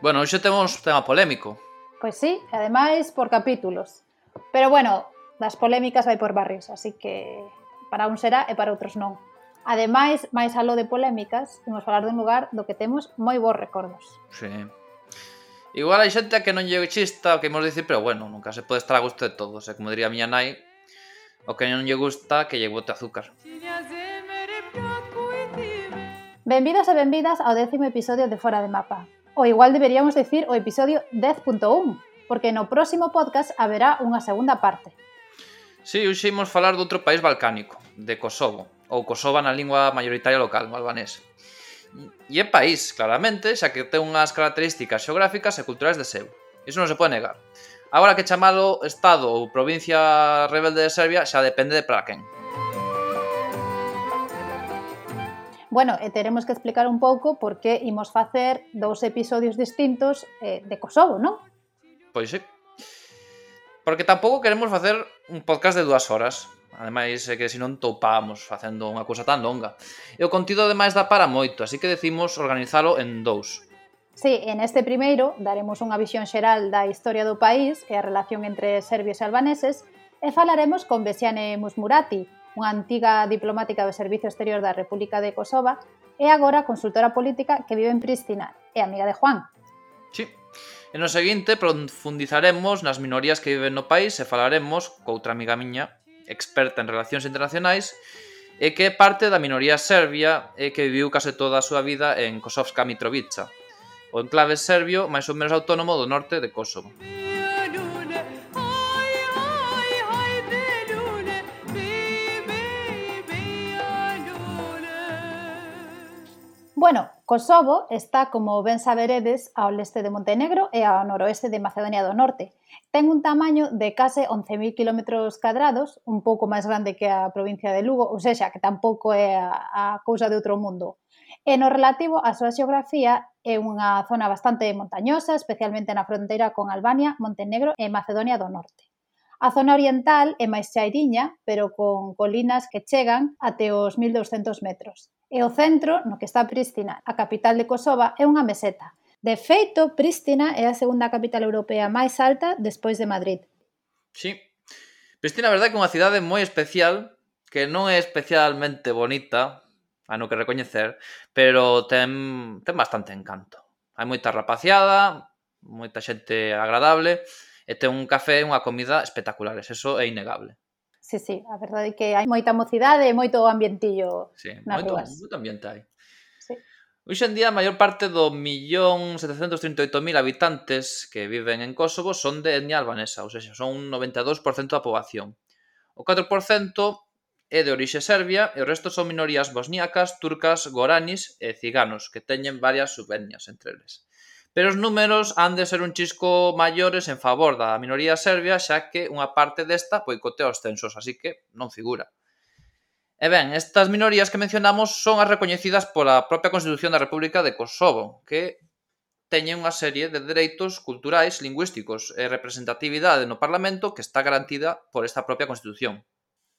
Bueno, hoxe temos tema polémico. Pois sí, ademais por capítulos. Pero bueno, das polémicas vai por barrios, así que para un será e para outros non. Ademais, máis aló de polémicas, imos falar dun lugar do que temos moi bons recordos. Sí. Igual hai xente que non lle chista o que imos dicir, pero bueno, nunca se pode estar a gusto de todos. E como diría a miña nai, o que non lle gusta que lle bote azúcar. Benvidos e benvidas ao décimo episodio de Fora de Mapa, o igual deberíamos decir o episodio 10.1, porque no próximo podcast haberá unha segunda parte. Sí, hoxe imos falar de outro país balcánico, de Kosovo, ou Kosova na lingua mayoritaria local, no albanés. E é país, claramente, xa que ten unhas características xeográficas e culturais de seu. Iso non se pode negar. Agora que chamalo Estado ou provincia rebelde de Serbia xa depende de para quen. Bueno, e teremos que explicar un pouco por que imos facer dous episodios distintos eh, de Kosovo, non? Pois sí. Porque tampouco queremos facer un podcast de dúas horas. Ademais, é que se non topamos facendo unha cousa tan longa. E o contido ademais dá para moito, así que decimos organizalo en dous. Sí, en este primeiro daremos unha visión xeral da historia do país e a relación entre serbios e albaneses e falaremos con Besiane Musmurati, unha antiga diplomática do Servizo Exterior da República de Kosova, e agora consultora política que vive en Pristina, é amiga de Juan. Sí. E no seguinte profundizaremos nas minorías que viven no país e falaremos coutra amiga miña, experta en relacións internacionais, e que é parte da minoría serbia e que viviu case toda a súa vida en Kosovska Mitrovica, o enclave serbio máis ou menos autónomo do norte de Kosovo. Kosovo está, como ben saberedes, ao leste de Montenegro e ao noroeste de Macedonia do Norte. Ten un tamaño de case 11.000 km cadrados, un pouco máis grande que a provincia de Lugo, ou seja, que tampouco é a, a cousa de outro mundo. E no relativo á súa xeografía é unha zona bastante montañosa, especialmente na fronteira con Albania, Montenegro e Macedonia do Norte. A zona oriental é máis chairiña, pero con colinas que chegan até os 1.200 metros. E o centro, no que está Pristina, a capital de Kosova, é unha meseta. De feito, Pristina é a segunda capital europea máis alta despois de Madrid. Sí. Pristina, a verdade, que é unha cidade moi especial, que non é especialmente bonita, a no que recoñecer, pero ten, ten bastante encanto. Hai moita rapaciada, moita xente agradable, e ten un café e unha comida espectaculares, eso é innegable. Sí, sí, a verdade é que hai moita mocidade e moito ambientillo sí, nas moito, rúas. Moito ambiente hai. Sí. Hoxe en día a maior parte do millón 738.000 habitantes que viven en Kosovo son de etnia albanesa, ou seja, son un 92% da poboación. O 4% é de orixe serbia e o resto son minorías bosníacas, turcas, goranis e ciganos, que teñen varias subetnias entre eles. Pero os números han de ser un chisco maiores en favor da minoría serbia, xa que unha parte desta pois boicotea os censos, así que non figura. E ben, estas minorías que mencionamos son as recoñecidas pola propia Constitución da República de Kosovo, que teñen unha serie de dereitos culturais, lingüísticos e representatividade no Parlamento que está garantida por esta propia Constitución.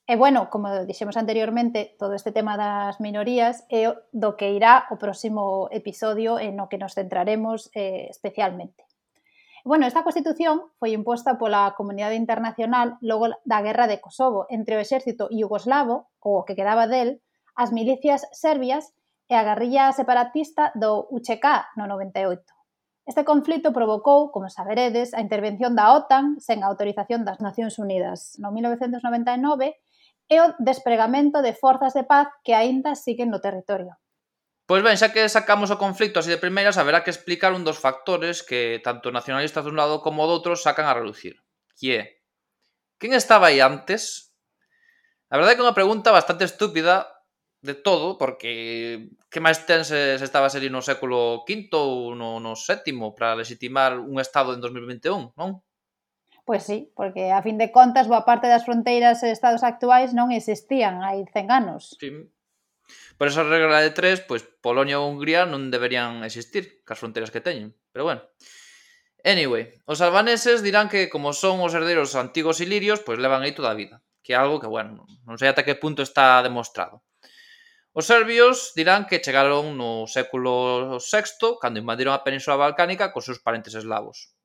E bueno, como dixemos anteriormente, todo este tema das minorías é do que irá o próximo episodio en o que nos centraremos eh, especialmente. Bueno, esta Constitución foi imposta pola comunidade internacional logo da guerra de Kosovo entre o exército iugoslavo, ou o que quedaba del, as milicias serbias e a guerrilla separatista do UCK no 98. Este conflito provocou, como saberedes, a intervención da OTAN sen a autorización das Nacións Unidas no 1999 e o despregamento de forzas de paz que aínda siguen no territorio. Pois ben, xa que sacamos o conflicto así de primeiras, haberá que explicar un dos factores que tanto nacionalistas dun lado como do outro sacan a relucir, que é quen estaba aí antes? A verdade é que é unha pregunta bastante estúpida de todo, porque que máis ten se, se estaba a ser no século V ou no, no VII para legitimar un Estado en 2021, non? Pois sí, porque a fin de contas boa parte das fronteiras e estados actuais non existían hai 100 anos. Sí. Por esa regra de tres, pois Polonia ou Hungría non deberían existir, cas fronteiras que teñen. Pero bueno. Anyway, os albaneses dirán que como son os herdeiros antigos ilirios, pois levan aí toda a vida, que é algo que, bueno, non sei ata que punto está demostrado. Os serbios dirán que chegaron no século VI, cando invadiron a Península Balcánica cos seus parentes eslavos.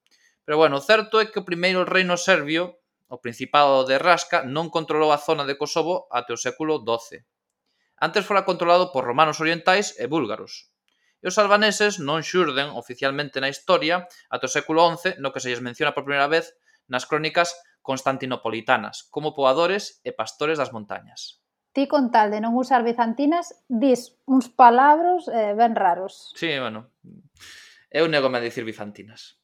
Pero bueno, certo é que o primeiro reino serbio, o Principado de Rasca, non controlou a zona de Kosovo até o século XII. Antes fora controlado por romanos orientais e búlgaros. E os albaneses non xurden oficialmente na historia até o século XI, no que se lles menciona por primeira vez nas crónicas constantinopolitanas, como poadores e pastores das montañas. Ti con tal de non usar bizantinas, dis uns palabros eh, ben raros. Sí, bueno. Eu nego a dicir bizantinas.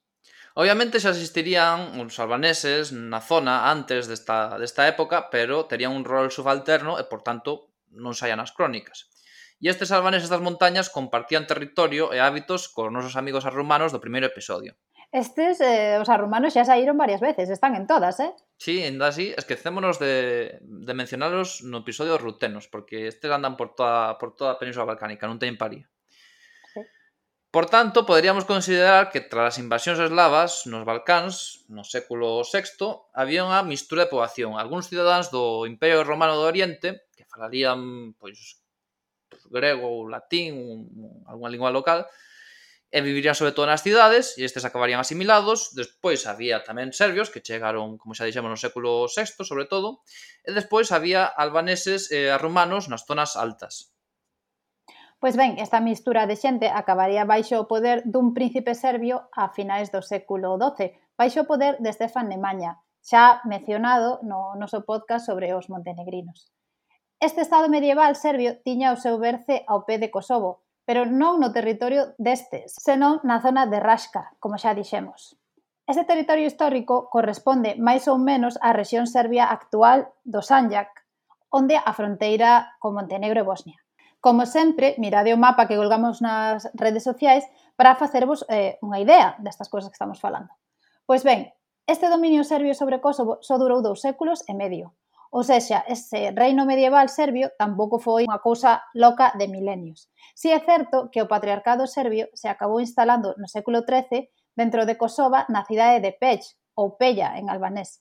Obviamente xa existirían uns albaneses na zona antes desta, desta época, pero terían un rol subalterno e, por tanto, non saían as crónicas. E estes albaneses das montañas compartían territorio e hábitos cos nosos amigos arrumanos do primeiro episodio. Estes, eh, os arrumanos xa saíron varias veces, están en todas, eh? Sí, ainda así, esquecémonos de, de mencionalos no episodio dos rutenos, porque estes andan por toda, por toda a península balcánica, non teñen paría. Por tanto, poderíamos considerar que tras as invasións eslavas nos Balcáns, no século VI, había unha mistura de poboación. Algúns cidadáns do Imperio Romano do Oriente, que falarían pois, grego ou latín, algunha lingua local, e vivirían sobre todo nas cidades, e estes acabarían asimilados. Despois había tamén serbios, que chegaron, como xa dixemos, no século VI, sobre todo. E despois había albaneses eh, e romanos nas zonas altas. Pois ben, esta mistura de xente acabaría baixo o poder dun príncipe serbio a finais do século XII, baixo o poder de Stefan Nemanja, xa mencionado no noso podcast sobre os montenegrinos. Este estado medieval serbio tiña o seu berce ao pé de Kosovo, pero non no territorio destes, senón na zona de Raška, como xa dixemos. Este territorio histórico corresponde máis ou menos á rexión serbia actual do Sanjak, onde a fronteira con Montenegro e Bosnia. Como sempre, mirade o mapa que colgamos nas redes sociais para facervos eh, unha idea destas cousas que estamos falando. Pois ben, este dominio serbio sobre Kosovo só durou dous séculos e medio. Ou seja, ese reino medieval serbio tampouco foi unha cousa loca de milenios. Si é certo que o patriarcado serbio se acabou instalando no século XIII dentro de Kosova na cidade de Peć, ou Pella, en albanés,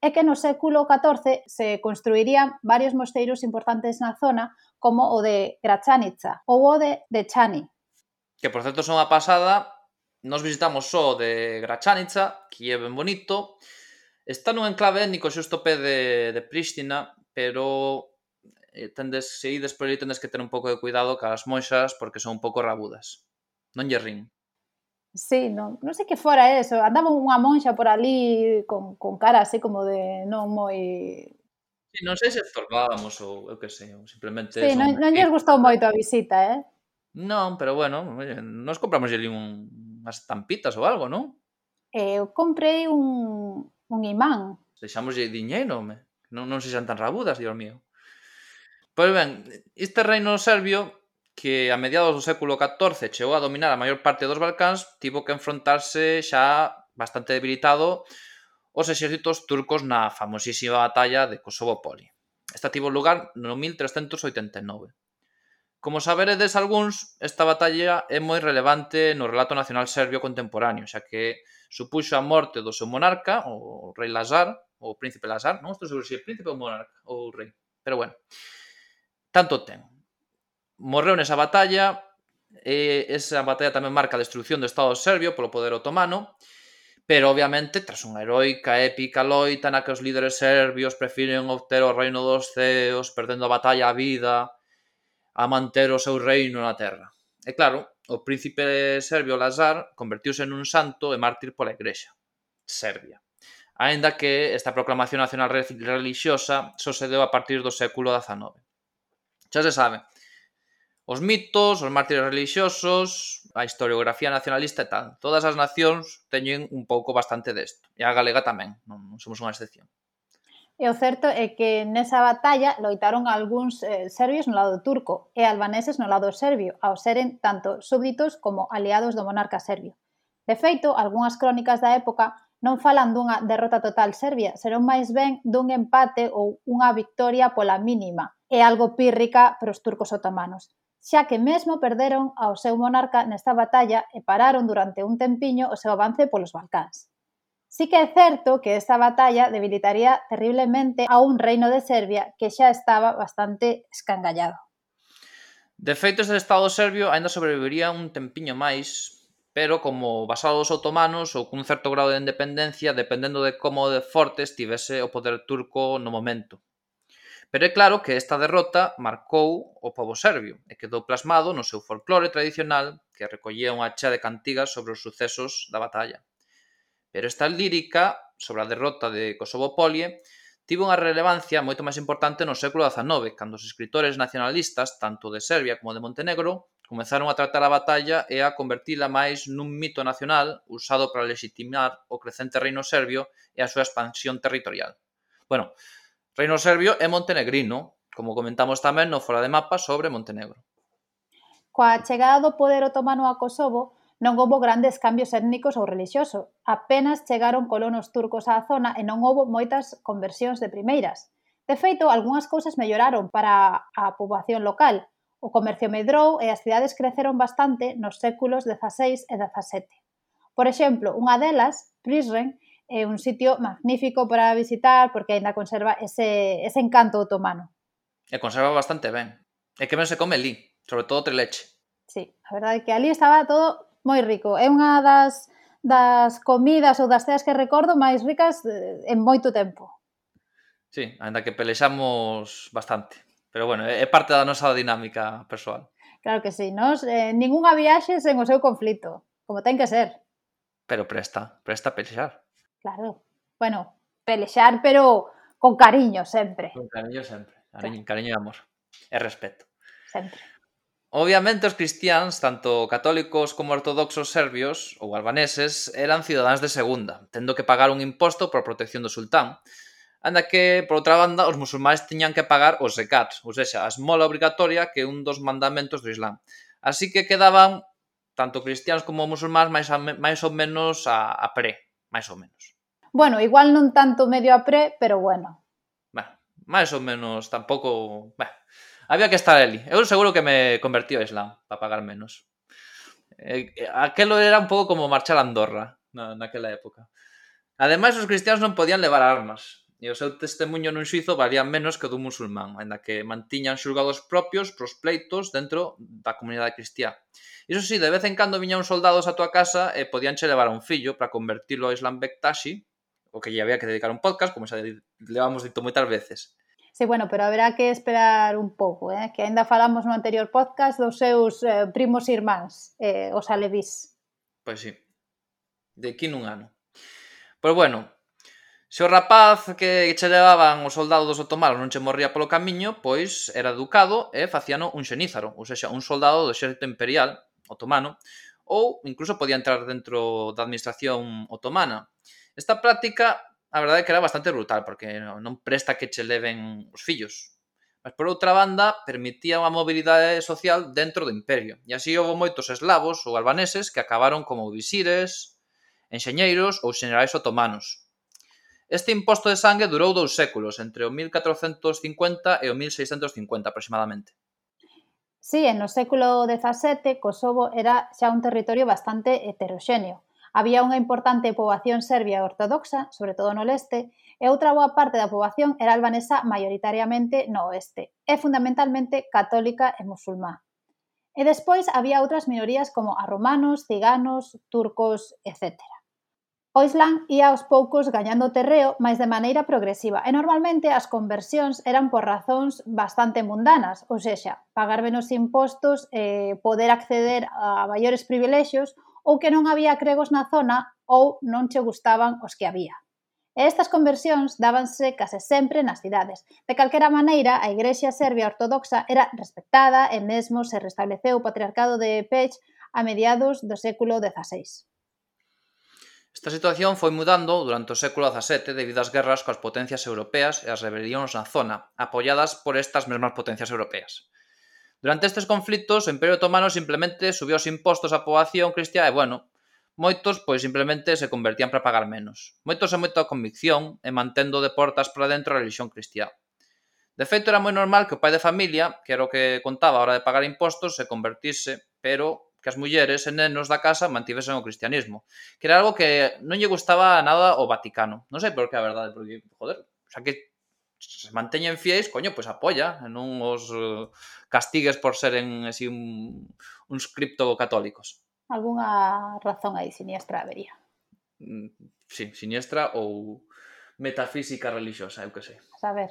é que no século XIV se construirían varios mosteiros importantes na zona, como o de Gračanica ou o de, de Chani. Que, por certo, son a pasada. Nos visitamos só o de Gračanica, que é ben bonito. Está nun enclave étnico xusto pé de, de Prístina, pero eh, tendes, se ides por aí tendes que ter un pouco de cuidado que as monxas porque son un pouco rabudas. Non lle rin. Sí, non, non sei que fora eso. Andaba unha monxa por ali con, con cara así como de non moi Sí, non sei se estorbábamos ou eu que sei, ou simplemente... Sí, non, non lles gustou moito a visita, eh? Non, pero bueno, nos compramos ali un, unhas tampitas ou algo, non? Eu eh, comprei un, un imán. Deixamos diñeiro, me. Non, non sexan tan rabudas, dios mío. Pois ben, este reino serbio que a mediados do século XIV chegou a dominar a maior parte dos Balcáns, tivo que enfrontarse xa bastante debilitado os exércitos turcos na famosísima batalla de Kosovo Poli. Esta tivo lugar no 1389. Como saberedes algúns, esta batalla é moi relevante no relato nacional serbio contemporáneo, xa que supuxo a morte do seu monarca, o rei Lazar, o príncipe Lazar, non estou seguro se é príncipe ou monarca, ou rei, pero bueno, tanto ten morreu nesa batalla, e esa batalla tamén marca a destrucción do Estado serbio polo poder otomano, pero obviamente tras unha heroica épica loita na que os líderes serbios prefiren obter o reino dos ceos, perdendo a batalla a vida, a manter o seu reino na terra. E claro, o príncipe serbio Lazar convertiuse nun santo e mártir pola igrexa serbia. Aínda que esta proclamación nacional religiosa só se deu a partir do século XIX. Xa se sabe, os mitos, os mártires relixiosos, a historiografía nacionalista e tal. Todas as nacións teñen un pouco bastante desto. E a galega tamén, non somos unha excepción. E o certo é que nesa batalla loitaron algúns eh, serbios no lado turco e albaneses no lado serbio, ao seren tanto súbditos como aliados do monarca serbio. De feito, algunhas crónicas da época non falan dunha derrota total serbia, serón máis ben dun empate ou unha victoria pola mínima, e algo pírrica para os turcos otomanos xa que mesmo perderon ao seu monarca nesta batalla e pararon durante un tempiño o seu avance polos Balcáns. Sí que é certo que esta batalla debilitaría terriblemente a un reino de Serbia que xa estaba bastante escangallado. De feito, este estado serbio aínda sobreviviría un tempiño máis, pero como vasados otomanos ou cun certo grado de independencia, dependendo de como de forte estivese o poder turco no momento. Pero é claro que esta derrota marcou o povo serbio e quedou plasmado no seu folclore tradicional que recollía unha chea de cantigas sobre os sucesos da batalla. Pero esta lírica sobre a derrota de Kosovopolie tivo unha relevancia moito máis importante no século XIX, cando os escritores nacionalistas, tanto de Serbia como de Montenegro, comezaron a tratar a batalla e a convertila máis nun mito nacional usado para legitimar o crecente reino serbio e a súa expansión territorial. Bueno, Reino Serbio e Montenegrino, como comentamos tamén no Fora de Mapa sobre Montenegro. Coa chegada do poder otomano a Kosovo, non houbo grandes cambios étnicos ou relixiosos. Apenas chegaron colonos turcos á zona e non houbo moitas conversións de primeiras. De feito, algunhas cousas melloraron para a poboación local. O comercio medrou e as cidades creceron bastante nos séculos XVI e XVII. Por exemplo, unha delas, Prizren, é un sitio magnífico para visitar porque aínda conserva ese, ese encanto otomano. E conserva bastante ben. E que ben se come ali, sobre todo Treleche. Sí, a verdade é que ali estaba todo moi rico. É unha das das comidas ou das ceas que recordo máis ricas eh, en moito tempo. Sí, ainda que pelexamos bastante. Pero bueno, é parte da nosa dinámica persoal. Claro que sí, nos eh, ningunha viaxe sen o seu conflito, como ten que ser. Pero presta, presta pelexar. Claro. Bueno, pelexar, pero con cariño sempre. Con cariño sempre. Cariño, claro. cariño e amor. E respeto. Sempre. Obviamente os cristiáns, tanto católicos como ortodoxos serbios ou albaneses, eran cidadáns de segunda, tendo que pagar un imposto por protección do sultán, anda que, por outra banda, os musulmáns tiñan que pagar os zekat, ou seja, a esmola obrigatoria que é un dos mandamentos do Islam. Así que quedaban tanto cristiáns como musulmáns máis, a, máis ou menos a, a pré, máis ou menos. Bueno, igual non tanto medio a pre, pero bueno. Bah, máis ou menos, tampouco... Bah, había que estar ali. Eu seguro que me convertí ao Islam para pagar menos. Eh, eh, aquelo era un pouco como marchar a Andorra na, naquela época. Ademais, os cristianos non podían levar armas e o seu testemunho nun suizo valía menos que o dun musulmán, ainda que mantiñan xulgados propios pros pleitos dentro da comunidade cristiá. Iso sí, de vez en cando viñan soldados á tua casa e podíanche levar a un fillo para convertilo ao Islam Bektashi, o que lle había que dedicar un podcast, como xa levamos dito moitas veces. Sí, bueno, pero haberá que esperar un pouco, eh? que aínda falamos no anterior podcast dos seus eh, primos irmáns, eh, os alevís. Pois sí, de aquí nun ano. Pois bueno, se o rapaz que che levaban os soldados dos otomanos non che morría polo camiño, pois era educado e facíano un xenízaro, ou seja, un soldado do exército imperial otomano, ou incluso podía entrar dentro da administración otomana. Esta práctica, a verdade é que era bastante brutal, porque non presta que che leven os fillos. Mas por outra banda, permitía unha mobilidade social dentro do imperio. E así houve moitos eslavos ou albaneses que acabaron como visires, enxeñeiros ou xenerais otomanos. Este imposto de sangue durou dous séculos, entre o 1450 e o 1650 aproximadamente. Sí, en no século XVII Kosovo era xa un territorio bastante heteroxéneo. Había unha importante poboación serbia ortodoxa, sobre todo no leste, e outra boa parte da poboación era albanesa maioritariamente no oeste, e fundamentalmente católica e musulmá. E despois había outras minorías como a romanos, ciganos, turcos, etc. O Islam ia aos poucos gañando terreo, máis de maneira progresiva, e normalmente as conversións eran por razóns bastante mundanas, ou sexa, pagar menos impostos, eh, poder acceder a maiores privilexios ou que non había cregos na zona ou non che gustaban os que había. E estas conversións dábanse case sempre nas cidades. De calquera maneira, a Igrexa Serbia Ortodoxa era respectada e mesmo se restableceu o patriarcado de Pech a mediados do século XVI. Esta situación foi mudando durante o século XVII debido ás guerras coas potencias europeas e as rebelións na zona, apoiadas por estas mesmas potencias europeas. Durante estes conflitos, o Imperio Otomano simplemente subiu os impostos á poboación cristiá e, bueno, moitos pois simplemente se convertían para pagar menos. Moitos e moita convicción e mantendo de portas para dentro a religión cristiá. De feito, era moi normal que o pai de familia, que era o que contaba a hora de pagar impostos, se convertise, pero que as mulleres e nenos da casa mantivesen o cristianismo, que era algo que non lle gustaba nada ao Vaticano. Non sei por que, a verdade, porque, joder, xa que se manteñen fiéis, coño, pois apoia, non os eh, castigues por seren así un, uns criptocatólicos. Algúnha razón aí siniestra habería. Mm, sí, siniestra ou metafísica religiosa, eu que sei. A saber.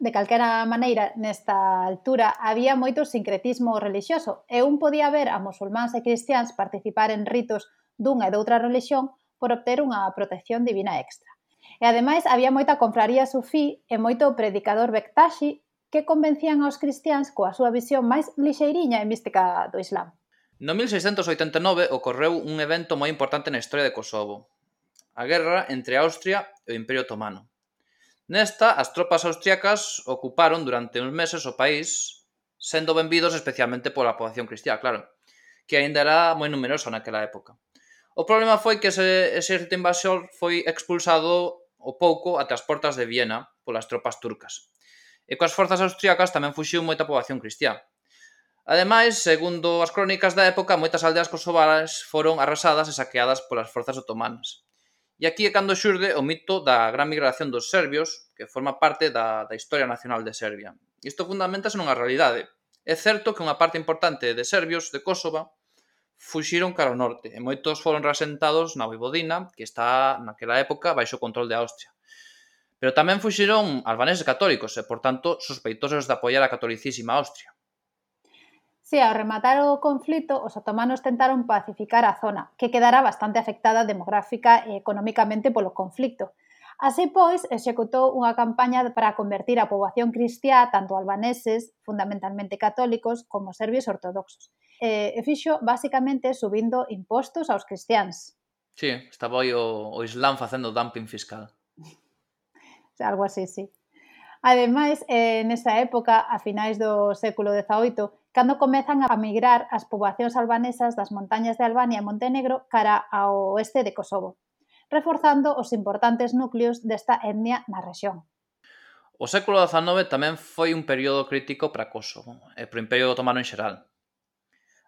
De calquera maneira, nesta altura había moito sincretismo religioso e un podía ver a musulmáns e cristiáns participar en ritos dunha e doutra religión por obter unha protección divina extra. E ademais había moita confraría sufí e moito predicador Bektashi que convencían aos cristiáns coa súa visión máis lixeiriña e mística do Islam. No 1689 ocorreu un evento moi importante na historia de Kosovo, a guerra entre Austria e o Imperio Otomano. Nesta, as tropas austriacas ocuparon durante uns meses o país, sendo benvidos especialmente pola poboación cristiá, claro, que aínda era moi numerosa naquela época. O problema foi que ese exército invasor foi expulsado o pouco ata as portas de Viena polas tropas turcas. E coas forzas austríacas tamén fuxiu moita poboación cristiá. Ademais, segundo as crónicas da época, moitas aldeas kosovaras foron arrasadas e saqueadas polas forzas otomanas. E aquí é cando xurde o mito da gran migración dos serbios, que forma parte da, da historia nacional de Serbia. Isto fundamentase nunha realidade. É certo que unha parte importante de serbios de Kosova fuxiron cara ao norte e moitos foron rasentados na Voivodina, que está naquela época baixo control de Austria. Pero tamén fuxiron albaneses católicos e, por tanto, sospeitosos de apoiar a catolicísima Austria. Si, sí, ao rematar o conflito, os otomanos tentaron pacificar a zona, que quedará bastante afectada demográfica e economicamente polo conflito. Así pois, executou unha campaña para convertir a poboación cristiá tanto albaneses, fundamentalmente católicos, como serbios ortodoxos eh, e fixo basicamente subindo impostos aos cristiáns. Sí, estaba aí o, o Islam facendo dumping fiscal. Algo así, sí. Ademais, eh, nesa época, a finais do século XVIII, cando comezan a migrar as poboacións albanesas das montañas de Albania e Montenegro cara ao oeste de Kosovo, reforzando os importantes núcleos desta etnia na rexión. O século XIX tamén foi un período crítico para Kosovo eh, e para o Imperio Otomano en xeral.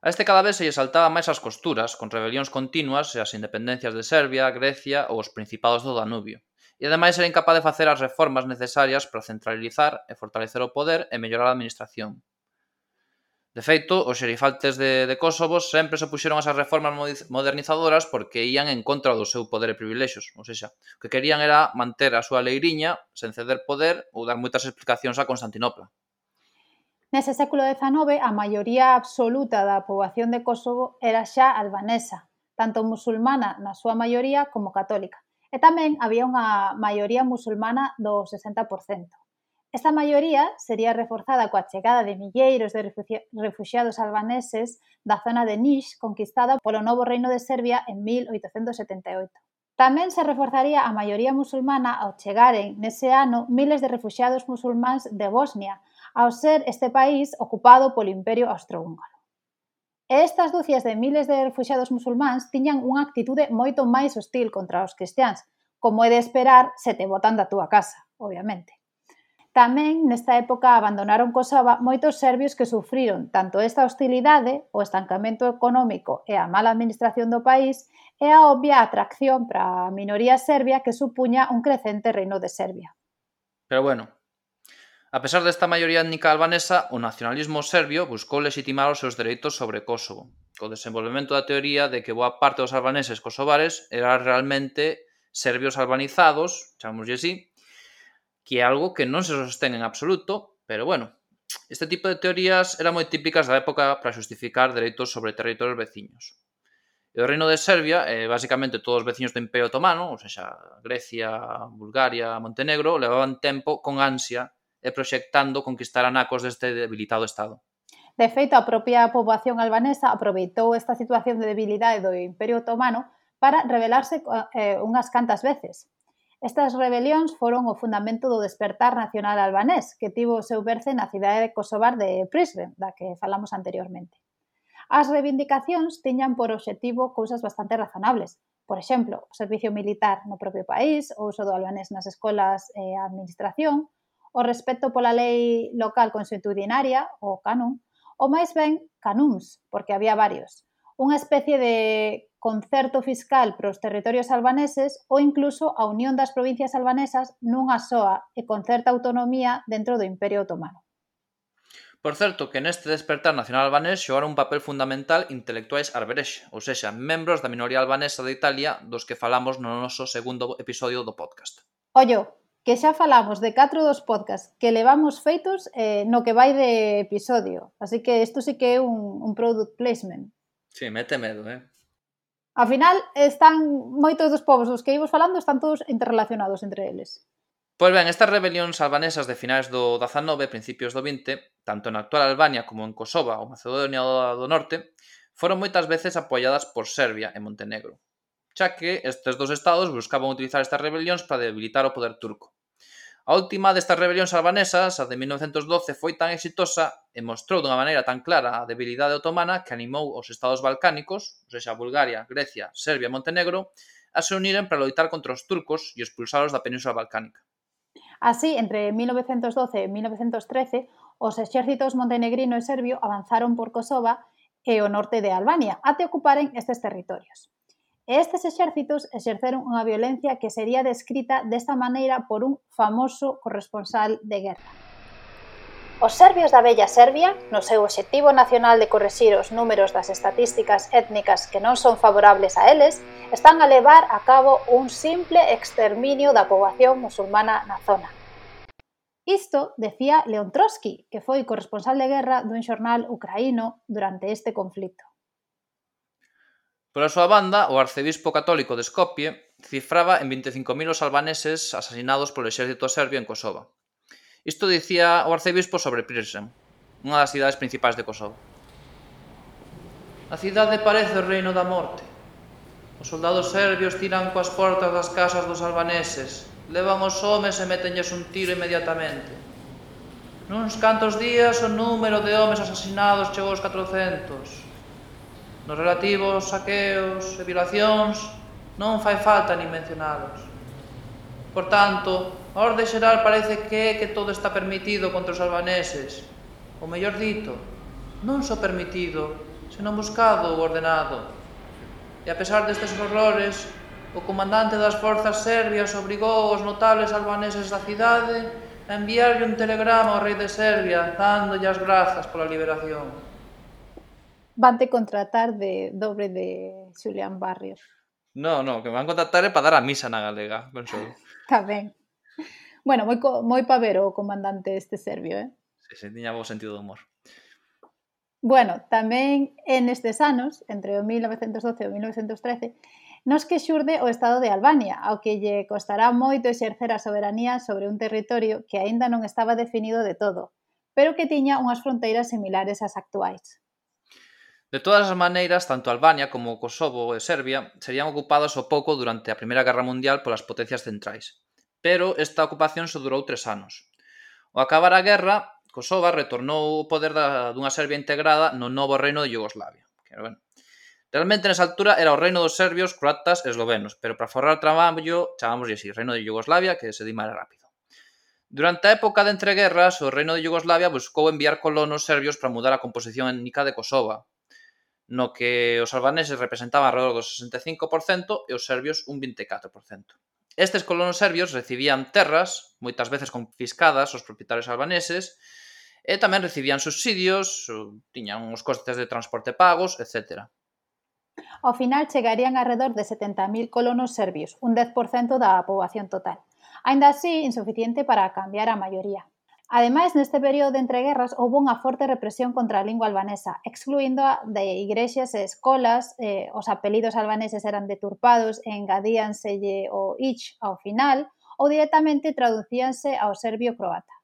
A este cada vez se lle saltaba máis as costuras, con rebelións continuas e as independencias de Serbia, Grecia ou os principados do Danubio. E ademais era incapaz de facer as reformas necesarias para centralizar e fortalecer o poder e mellorar a administración. De feito, os xerifaltes de, de Kosovo sempre se puxeron esas reformas modernizadoras porque ían en contra do seu poder e privilexos. Ou seja, o que querían era manter a súa leiriña sen ceder poder ou dar moitas explicacións a Constantinopla. Nese século XIX a maioría absoluta da poboación de Kosovo era xa albanesa, tanto musulmana na súa maioría como católica. E tamén había unha maioría musulmana do 60%. Esta maioría sería reforzada coa chegada de milleiros de refugiados albaneses da zona de Niš conquistada polo novo reino de Serbia en 1878. Tamén se reforzaría a maioría musulmana ao chegaren nese ano miles de refugiados musulmáns de Bosnia, ao ser este país ocupado polo Imperio Austrohúngaro. E estas dúcias de miles de refugiados musulmáns tiñan unha actitude moito máis hostil contra os cristiáns, como é de esperar se te botan da túa casa, obviamente. Tamén nesta época abandonaron Kosova moitos serbios que sufriron tanto esta hostilidade, o estancamento económico e a mala administración do país e a obvia atracción para a minoría serbia que supuña un crecente reino de Serbia. Pero bueno, A pesar desta maioría étnica albanesa, o nacionalismo serbio buscou legitimar os seus dereitos sobre Kosovo, co desenvolvemento da teoría de que boa parte dos albaneses kosovares eran realmente serbios albanizados, chamoslle así, que é algo que non se sostén en absoluto, pero bueno, este tipo de teorías eran moi típicas da época para justificar dereitos sobre territorios veciños. E o reino de Serbia, eh, basicamente todos os veciños do Imperio Otomano, ou seja, Grecia, Bulgaria, Montenegro, levaban tempo con ansia e proxectando conquistar anacos deste debilitado Estado. De feito, a propia poboación albanesa aproveitou esta situación de debilidade do Imperio Otomano para rebelarse eh, unhas cantas veces. Estas rebelións foron o fundamento do despertar nacional albanés, que tivo o seu berce na cidade de Kosovar de Prizren, da que falamos anteriormente. As reivindicacións tiñan por obxectivo cousas bastante razonables, por exemplo, o servicio militar no propio país, o uso do albanés nas escolas e a administración, o respecto pola lei local consuetudinaria, o canon, ou máis ben canúns, porque había varios, unha especie de concerto fiscal para os territorios albaneses ou incluso a unión das provincias albanesas nunha soa e con certa autonomía dentro do Imperio Otomano. Por certo, que neste despertar nacional albanés xogaron un papel fundamental intelectuais arberexe, ou sexa, membros da minoría albanesa de Italia dos que falamos no noso segundo episodio do podcast. Ollo, que xa falamos de catro dos podcast que levamos feitos eh, no que vai de episodio. Así que isto sí que é un, un product placement. Sí, mete medo, eh? Ao final, están moitos dos povos dos que íbamos falando están todos interrelacionados entre eles. Pois ben, estas rebelións albanesas de finais do 19 principios do 20, tanto na actual Albania como en Kosova ou Macedonia do Norte, foron moitas veces apoiadas por Serbia e Montenegro, xa que estes dos estados buscaban utilizar estas rebelións para debilitar o poder turco. A última destas rebelións albanesas, a de 1912, foi tan exitosa e mostrou dunha maneira tan clara a debilidade otomana que animou os estados balcánicos, ou seja, Bulgaria, Grecia, Serbia e Montenegro, a se uniren para loitar contra os turcos e expulsalos da península balcánica. Así, entre 1912 e 1913, os exércitos montenegrino e serbio avanzaron por Kosova e o norte de Albania até ocuparen estes territorios. E estes exércitos exerceron unha violencia que sería descrita desta maneira por un famoso corresponsal de guerra. Os serbios da Bella Serbia, no seu obxectivo nacional de correxir os números das estatísticas étnicas que non son favorables a eles, están a levar a cabo un simple exterminio da poboación musulmana na zona. Isto decía Leon Trotsky, que foi corresponsal de guerra dun xornal ucraíno durante este conflito. Pola súa banda, o arcebispo católico de Skopje cifraba en 25.000 os albaneses asasinados polo exército serbio en Kosovo. Isto dicía o arcebispo sobre Prizren, unha das cidades principais de Kosovo. A cidade parece o reino da morte. Os soldados serbios tiran coas portas das casas dos albaneses, levan os homes e metenlles un tiro inmediatamente. Nuns cantos días o número de homes asasinados chegou aos 400, Nos relativos saqueos e violacións non fai falta nin mencionalos. Por tanto, a orde xeral parece que é que todo está permitido contra os albaneses. O mellor dito, non só permitido, senón buscado ou ordenado. E a pesar destes horrores, o comandante das forzas serbias obrigou os notables albaneses da cidade a enviarlle un telegrama ao rei de Serbia dándolle as grazas pola liberación van te contratar de dobre de Julián Barrios. No, no, que me van contratar é para dar a misa na galega, penso. Está ben. Bueno, moi, moi pavero o comandante este serbio, eh? Se, sí, tiña bo sentido do humor. Bueno, tamén en estes anos, entre o 1912 e o 1913, nos que xurde o Estado de Albania, ao que lle costará moito exercer a soberanía sobre un territorio que aínda non estaba definido de todo, pero que tiña unhas fronteiras similares ás actuais. De todas as maneiras, tanto Albania como Kosovo e Serbia serían ocupadas ao pouco durante a Primeira Guerra Mundial polas potencias centrais. Pero esta ocupación só durou tres anos. Ao acabar a guerra, Kosova retornou o poder da, dunha Serbia integrada no novo reino de Yugoslavia. Que, bueno, Realmente nesa altura era o reino dos serbios, croatas e eslovenos, pero para forrar traballo chamamos así, reino de Yugoslavia, que se di máis rápido. Durante a época de entreguerras, o reino de Yugoslavia buscou enviar colonos serbios para mudar a composición étnica de Kosova, no que os albaneses representaban alrededor do 65% e os serbios un 24%. Estes colonos serbios recibían terras, moitas veces confiscadas aos propietarios albaneses, e tamén recibían subsidios, tiñan uns costes de transporte pagos, etc. Ao final chegarían alrededor de 70.000 colonos serbios, un 10% da poboación total. Ainda así, insuficiente para cambiar a maioría. Ademais, neste período de entreguerras houve unha forte represión contra a lingua albanesa, excluindo a de igrexas e escolas, eh, os apelidos albaneses eran deturpados e engadíanselle o ich ao final, ou directamente traducíanse ao serbio croata.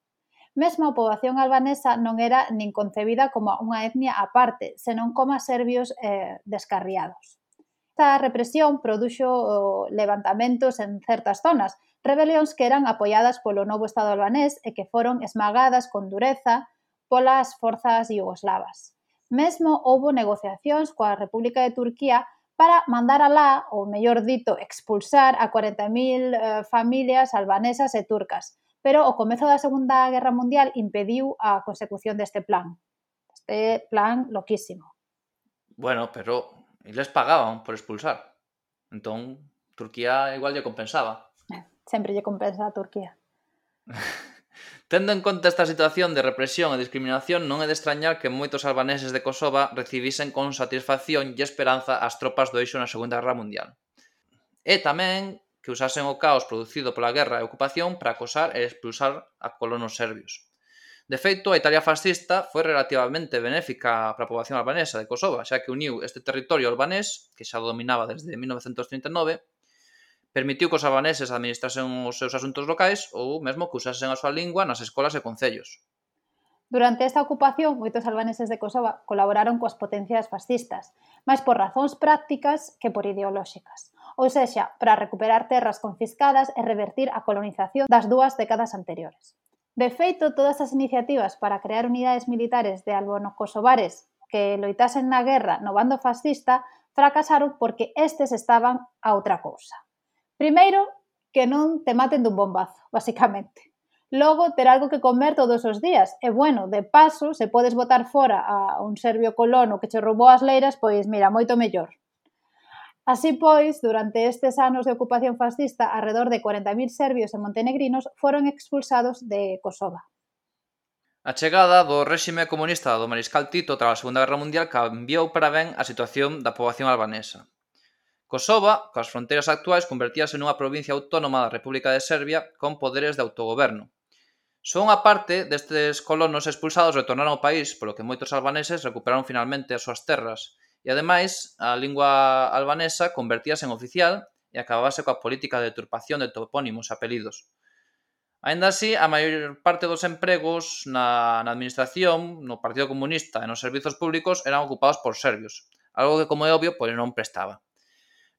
Mesmo a poboación albanesa non era nin concebida como unha etnia aparte, senón como serbios eh, descarriados. Esta represión produxo levantamentos en certas zonas, rebelións que eran apoiadas polo novo Estado albanés e que foron esmagadas con dureza polas forzas iugoslavas. Mesmo houbo negociacións coa República de Turquía para mandar alá, ou mellor dito, expulsar a 40.000 eh, familias albanesas e turcas, pero o comezo da Segunda Guerra Mundial impediu a consecución deste plan. Este plan loquísimo. Bueno, pero les pagaban por expulsar. Entón, Turquía igual lle compensaba sempre lle compensa a Turquía. Tendo en conta esta situación de represión e discriminación, non é de extrañar que moitos albaneses de Kosova recibisen con satisfacción e esperanza as tropas do eixo na Segunda Guerra Mundial. E tamén que usasen o caos producido pola guerra e ocupación para acosar e expulsar a colonos serbios. De feito, a Italia fascista foi relativamente benéfica para a poboación albanesa de Kosova, xa que uniu este territorio albanés, que xa dominaba desde 1939, permitiu que os albaneses administrasen os seus asuntos locais ou mesmo que usasen a súa lingua nas escolas e concellos. Durante esta ocupación, moitos albaneses de Kosova colaboraron coas potencias fascistas, máis por razóns prácticas que por ideolóxicas, ou sexa, para recuperar terras confiscadas e revertir a colonización das dúas décadas anteriores. De feito, todas as iniciativas para crear unidades militares de albano-kosovares que loitasen na guerra no bando fascista fracasaron porque estes estaban a outra cousa. Primeiro, que non te maten dun bombazo, basicamente. Logo, ter algo que comer todos os días. E bueno, de paso, se podes botar fora a un serbio colono que che roubou as leiras, pois mira, moito mellor. Así pois, durante estes anos de ocupación fascista, arredor de 40.000 serbios e montenegrinos foron expulsados de Kosova. A chegada do réxime comunista do Mariscal Tito tras a Segunda Guerra Mundial cambiou para ben a situación da poboación albanesa. Kosova, coas fronteiras actuais, convertíase nunha provincia autónoma da República de Serbia con poderes de autogoberno. Só unha parte destes colonos expulsados retornaron ao país, polo que moitos albaneses recuperaron finalmente as súas terras, e ademais a lingua albanesa convertíase en oficial e acabábase coa política de turpación de topónimos e apelidos. Ainda así, a maior parte dos empregos na, na administración, no Partido Comunista e nos servizos públicos eran ocupados por serbios, algo que, como é obvio, pois non prestaba.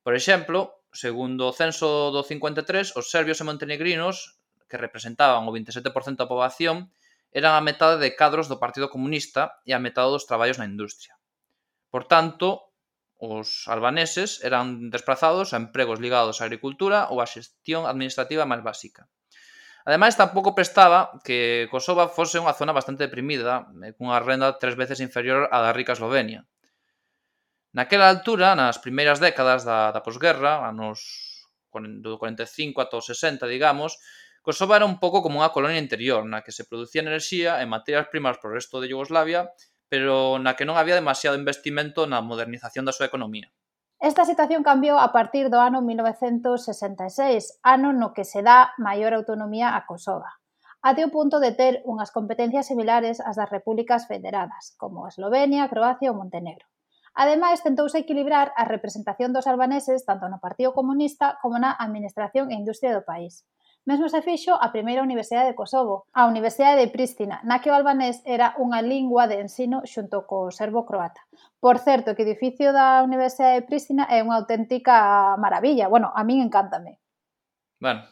Por exemplo, segundo o censo do 53, os serbios e montenegrinos, que representaban o 27% da poboación, eran a metade de cadros do Partido Comunista e a metade dos traballos na industria. Por tanto, os albaneses eran desplazados a empregos ligados á agricultura ou á xestión administrativa máis básica. Ademais, tampouco prestaba que Kosova fose unha zona bastante deprimida, eh, cunha renda tres veces inferior á da rica Eslovenia. Naquela altura, nas primeiras décadas da, da posguerra, anos do 45 ata os 60, digamos, Kosovo era un pouco como unha colonia interior, na que se producía enerxía e materias primas para o resto de Yugoslavia, pero na que non había demasiado investimento na modernización da súa economía. Esta situación cambiou a partir do ano 1966, ano no que se dá maior autonomía a Kosovo, até o punto de ter unhas competencias similares ás das repúblicas federadas, como Eslovenia, Croacia ou Montenegro. Ademais, tentouse equilibrar a representación dos albaneses tanto no Partido Comunista como na Administración e Industria do país. Mesmo se fixo a primeira Universidade de Kosovo, a Universidade de Prístina, na que o albanés era unha lingua de ensino xunto co serbo-croata. Por certo, que o edificio da Universidade de Prístina é unha auténtica maravilla. Bueno, a min encántame. Bueno,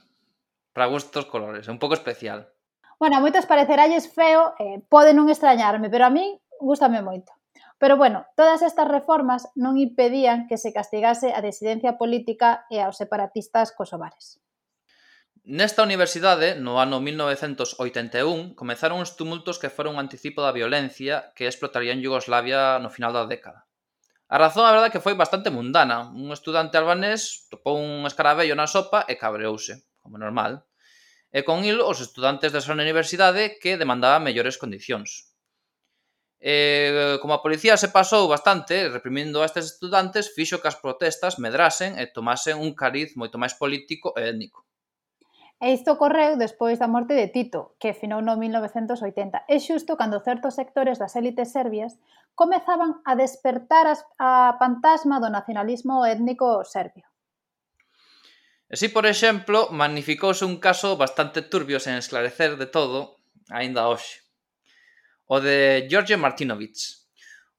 para gustos colores, é un pouco especial. Bueno, a moitos pareceralles feo, eh, pode non extrañarme, pero a min gustame moito. Pero bueno, todas estas reformas non impedían que se castigase a disidencia política e aos separatistas kosovares. Nesta universidade, no ano 1981, comezaron uns tumultos que foron un anticipo da violencia que explotaría en Yugoslavia no final da década. A razón, a verdade, que foi bastante mundana. Un estudante albanés topou un escarabello na sopa e cabreouse, como normal. E con il, os estudantes desa universidade que demandaban mellores condicións. Eh, como a policía se pasou bastante reprimindo a estes estudantes, fixo que as protestas medrasen e tomasen un cariz moito máis político e étnico. E isto ocorreu despois da morte de Tito, que finou no 1980, e xusto cando certos sectores das élites serbias comezaban a despertar as, a fantasma do nacionalismo étnico serbio. Así, por exemplo, magnificouse un caso bastante turbio sen esclarecer de todo, aínda hoxe o de George Martinovic,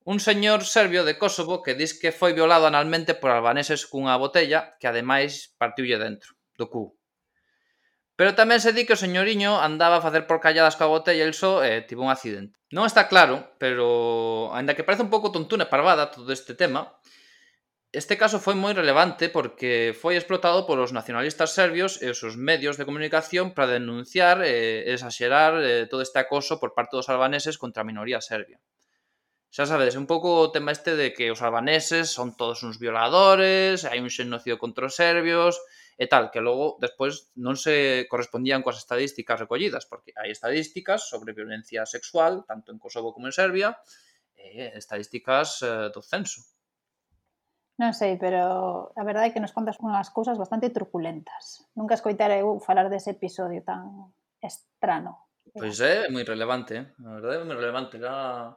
un señor serbio de Kosovo que diz que foi violado analmente por albaneses cunha botella que ademais partiulle dentro, do cu. Pero tamén se di que o señoriño andaba a facer porcalladas coa botella el só e tivo un accidente. Non está claro, pero aínda que parece un pouco tontuna e parvada todo este tema, Este caso foi moi relevante porque foi explotado polos nacionalistas serbios e os seus medios de comunicación para denunciar e exagerar eh, todo este acoso por parte dos albaneses contra a minoría serbia. Xa sabedes, un pouco o tema este de que os albaneses son todos uns violadores, hai un xenocidio contra os serbios e tal, que logo despois non se correspondían coas estadísticas recollidas, porque hai estadísticas sobre violencia sexual, tanto en Kosovo como en Serbia, e estadísticas eh, do censo. Non sei, pero a verdade é que nos contas unhas cousas bastante truculentas. Nunca escoitara eu uh, falar dese episodio tan estrano. Pois é, eh, moi relevante, eh? a verdade é moi relevante, era...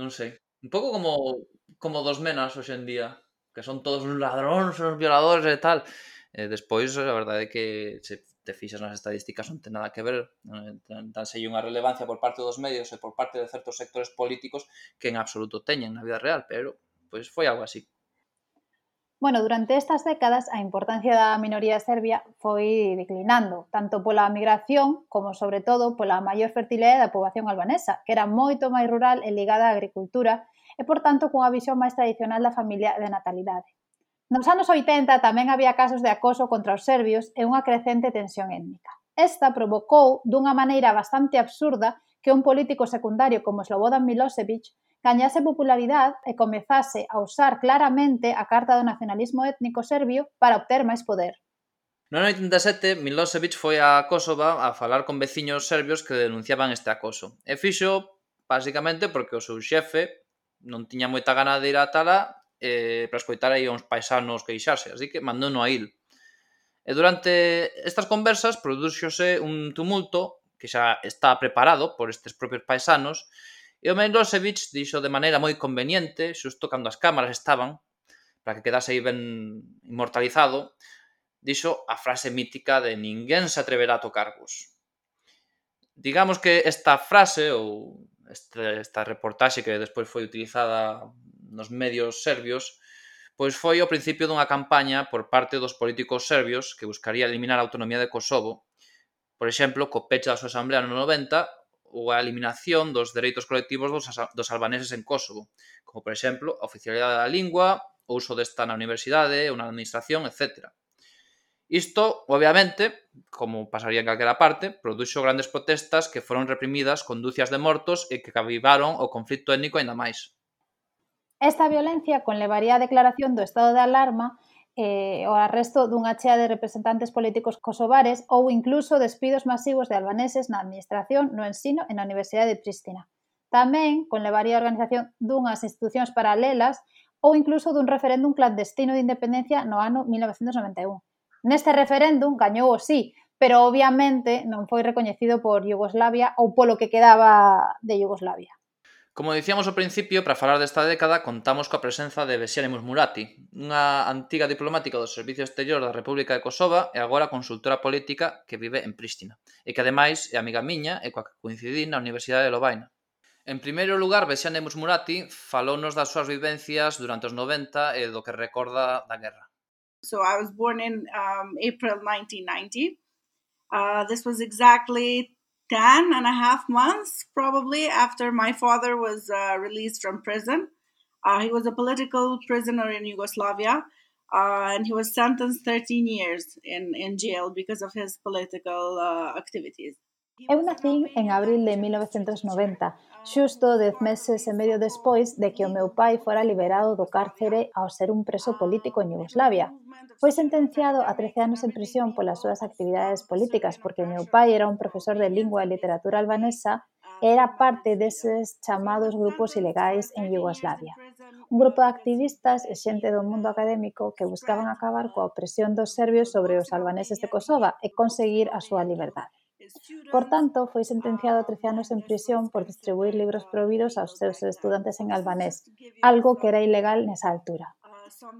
non sei. Un pouco como como dos menas hoxe en día, que son todos uns ladróns, uns violadores e tal. E despois, a verdade é que se te fixas nas estadísticas non ten nada que ver, tan, tan sei unha relevancia por parte dos medios e por parte de certos sectores políticos que en absoluto teñen na vida real, pero pois foi algo así. Bueno, durante estas décadas a importancia da minoría serbia foi declinando, tanto pola migración como, sobre todo, pola maior fertilidade da poboación albanesa, que era moito máis rural e ligada á agricultura e, por tanto, cunha visión máis tradicional da familia de natalidade. Nos anos 80 tamén había casos de acoso contra os serbios e unha crecente tensión étnica. Esta provocou, dunha maneira bastante absurda, que un político secundario como Slobodan Milosevic gañase popularidade e comezase a usar claramente a carta do nacionalismo étnico serbio para obter máis poder. No ano 87, Milosevic foi a Kosova a falar con veciños serbios que denunciaban este acoso. E fixo, basicamente, porque o seu xefe non tiña moita gana de ir a Tala eh, para escoitar aí uns paisanos queixarse, así que mandou no a il. E durante estas conversas produxose un tumulto que xa está preparado por estes propios paisanos E o Milosevic dixo de maneira moi conveniente, xusto cando as cámaras estaban, para que quedase aí ben inmortalizado, dixo a frase mítica de ninguén se atreverá a tocarvos. Digamos que esta frase ou este, esta reportaxe que despois foi utilizada nos medios serbios pois foi o principio dunha campaña por parte dos políticos serbios que buscaría eliminar a autonomía de Kosovo, por exemplo, co peche da súa asamblea no 90 ou a eliminación dos dereitos colectivos dos, dos albaneses en Kosovo, como, por exemplo, a oficialidade da lingua, o uso desta na universidade ou na administración, etc. Isto, obviamente, como pasaría en calquera parte, produxo grandes protestas que foron reprimidas con dúcias de mortos e que cavivaron o conflito étnico aínda máis. Esta violencia conlevaría a declaración do estado de alarma eh, o arresto dunha chea de representantes políticos kosovares ou incluso despidos masivos de albaneses na administración, no ensino e na Universidade de Pristina. Tamén conlevaría a organización dunhas institucións paralelas ou incluso dun referéndum clandestino de independencia no ano 1991. Neste referéndum gañou o sí, pero obviamente non foi recoñecido por Yugoslavia ou polo que quedaba de Yugoslavia. Como dicíamos ao principio, para falar desta década contamos coa presenza de Besiane Musmurati, unha antiga diplomática do Servicio Exterior da República de Kosova e agora consultora política que vive en Prístina, e que ademais é amiga miña e coa que coincidí na Universidade de Lovaina. En primeiro lugar, Besiane Musmurati falounos das súas vivencias durante os 90 e do que recorda da guerra. So I was born in um, April 1990. Uh, this was exactly 10 and a half months, probably, after my father was uh, released from prison. Uh, he was a political prisoner in Yugoslavia, uh, and he was sentenced 13 years in, in jail because of his political uh, activities. Eu nacín en abril de 1990, xusto dez meses e medio despois de que o meu pai fora liberado do cárcere ao ser un preso político en Yugoslavia. Foi sentenciado a 13 anos en prisión polas súas actividades políticas porque o meu pai era un profesor de lingua e literatura albanesa e era parte deses chamados grupos ilegais en Yugoslavia. Un grupo de activistas e xente do mundo académico que buscaban acabar coa opresión dos serbios sobre os albaneses de Kosova e conseguir a súa liberdade. Por tanto, foi sentenciado a 13 anos en prisión por distribuir libros prohibidos aos seus estudantes en albanés, algo que era ilegal nesa altura.